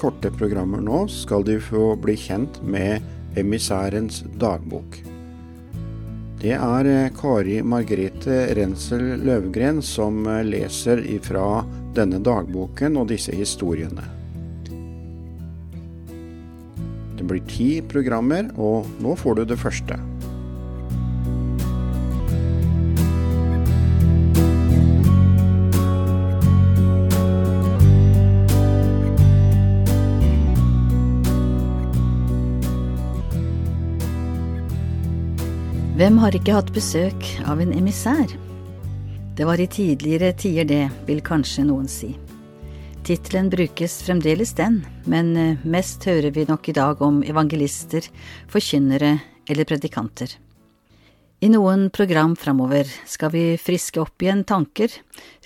korte programmer nå skal du få bli kjent med emissærens dagbok. Det er eh, Kari Margrethe Rensel Løvgren som eh, leser ifra denne dagboken og disse historiene. Det blir ti programmer, og nå får du det første. Hvem har ikke hatt besøk av en emissær? Det var i tidligere tider det, vil kanskje noen si. Tittelen brukes fremdeles den, men eh, mest hører vi nok i dag om evangelister, forkynnere eller predikanter. I noen program framover skal vi friske opp igjen tanker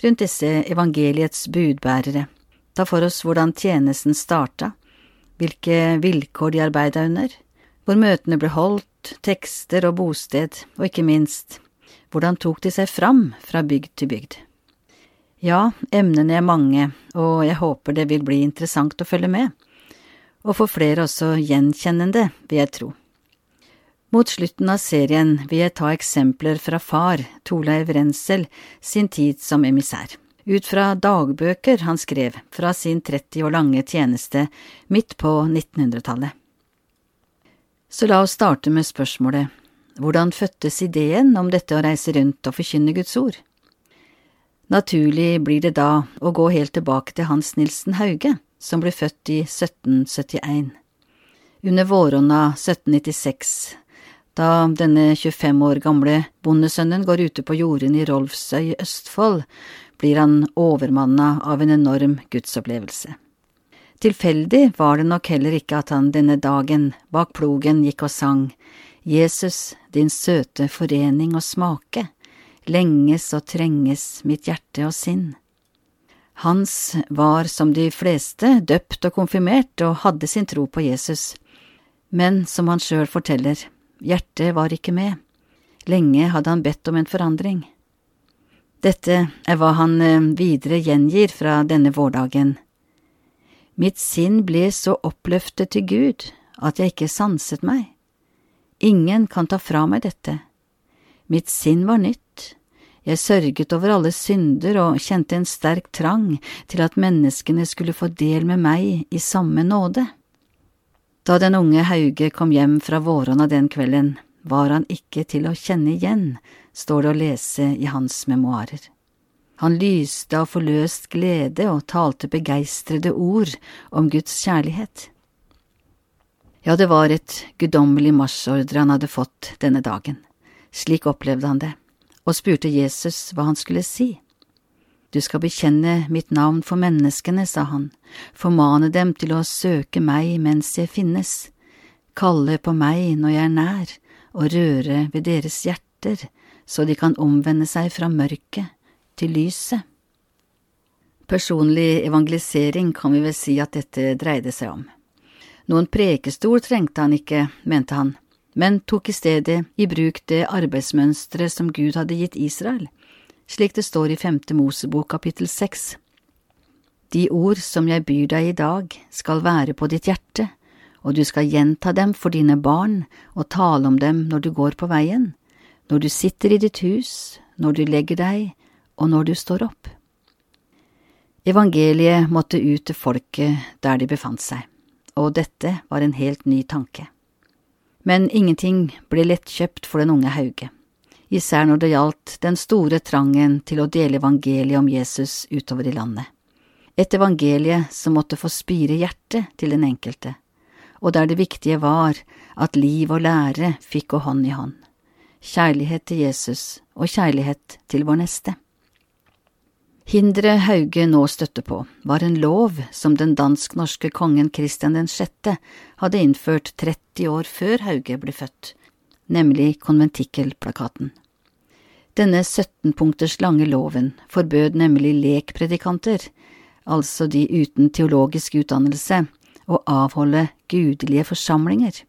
rundt disse evangeliets budbærere, ta for oss hvordan tjenesten starta, hvilke vilkår de arbeida under, hvor møtene ble holdt, tekster og bosted, og ikke minst, hvordan tok de seg fram fra bygd til bygd? Ja, emnene er mange, og jeg håper det vil bli interessant å følge med, og for flere også gjenkjennende, vil jeg tro. Mot slutten av serien vil jeg ta eksempler fra far, Torleiv Rensel, sin tid som emissær, ut fra dagbøker han skrev fra sin 30 år lange tjeneste midt på 1900-tallet. Så la oss starte med spørsmålet hvordan fødtes ideen om dette å reise rundt og forkynne Guds ord? Naturlig blir det da å gå helt tilbake til Hans Nilsen Hauge, som ble født i 1771. Under våronna 1796, da denne 25 år gamle bondesønnen går ute på jordene i Rolfsøy i Østfold, blir han overmanna av en enorm gudsopplevelse. Tilfeldig var det nok heller ikke at han denne dagen bak plogen gikk og sang Jesus, din søte forening og smake, lenges og trenges mitt hjerte og sinn. Hans var som de fleste døpt og konfirmert og hadde sin tro på Jesus, men som han sjøl forteller, hjertet var ikke med, lenge hadde han bedt om en forandring. Dette er hva han eh, videre gjengir fra denne vårdagen. Mitt sinn ble så oppløftet til Gud at jeg ikke sanset meg. Ingen kan ta fra meg dette. Mitt sinn var nytt. Jeg sørget over alle synder og kjente en sterk trang til at menneskene skulle få del med meg i samme nåde. Da den unge Hauge kom hjem fra Våronna den kvelden, var han ikke til å kjenne igjen, står det å lese i hans memoarer. Han lyste av forløst glede og talte begeistrede ord om Guds kjærlighet. Ja, det var et guddommelig marsjordre han hadde fått denne dagen. Slik opplevde han det, og spurte Jesus hva han skulle si. Du skal bekjenne mitt navn for menneskene, sa han, formane dem til å søke meg mens jeg finnes, kalle på meg når jeg er nær, og røre ved deres hjerter, så de kan omvende seg fra mørket til lyset. Personlig evangelisering kan vi vel si at dette dreide seg om. Noen prekestol trengte han ikke, mente han, men tok i stedet i bruk det arbeidsmønsteret som Gud hadde gitt Israel, slik det står i Femte Mosebok kapittel seks. De ord som jeg byr deg i dag, skal være på ditt hjerte, og du skal gjenta dem for dine barn og tale om dem når du går på veien, når du sitter i ditt hus, når du legger deg, og når du står opp. Evangeliet måtte ut til folket der de befant seg, og dette var en helt ny tanke. Men ingenting ble lettkjøpt for den unge Hauge, især når det gjaldt den store trangen til å dele evangeliet om Jesus utover i landet. Et evangelie som måtte få spire hjertet til den enkelte, og der det viktige var at liv og lære fikk gå hånd i hånd. Kjærlighet til Jesus og kjærlighet til vår neste. Hinderet Hauge nå støtte på, var en lov som den dansk-norske kongen Kristian 6. hadde innført 30 år før Hauge ble født, nemlig konventikkelplakaten. Denne 17-punkters lange loven forbød nemlig lekpredikanter, altså de uten teologisk utdannelse, å avholde gudelige forsamlinger.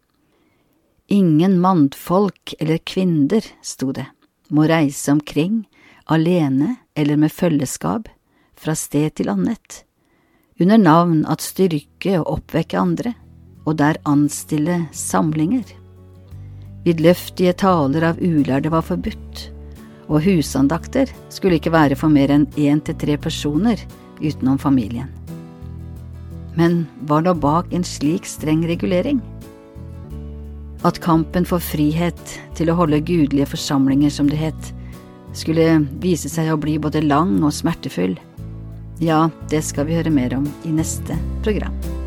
Ingen mannfolk eller kvinner, sto det, må reise omkring alene eller med følgeskap, fra sted til annet, under navn at styrke og oppvekke andre, og der anstille samlinger. Vidløftige taler av ulærde var forbudt, og husandakter skulle ikke være for mer enn én til tre personer utenom familien. Men hva lå bak en slik streng regulering? At kampen for frihet til å holde gudelige forsamlinger, som det het, skulle vise seg å bli både lang og smertefull, ja, det skal vi høre mer om i neste program.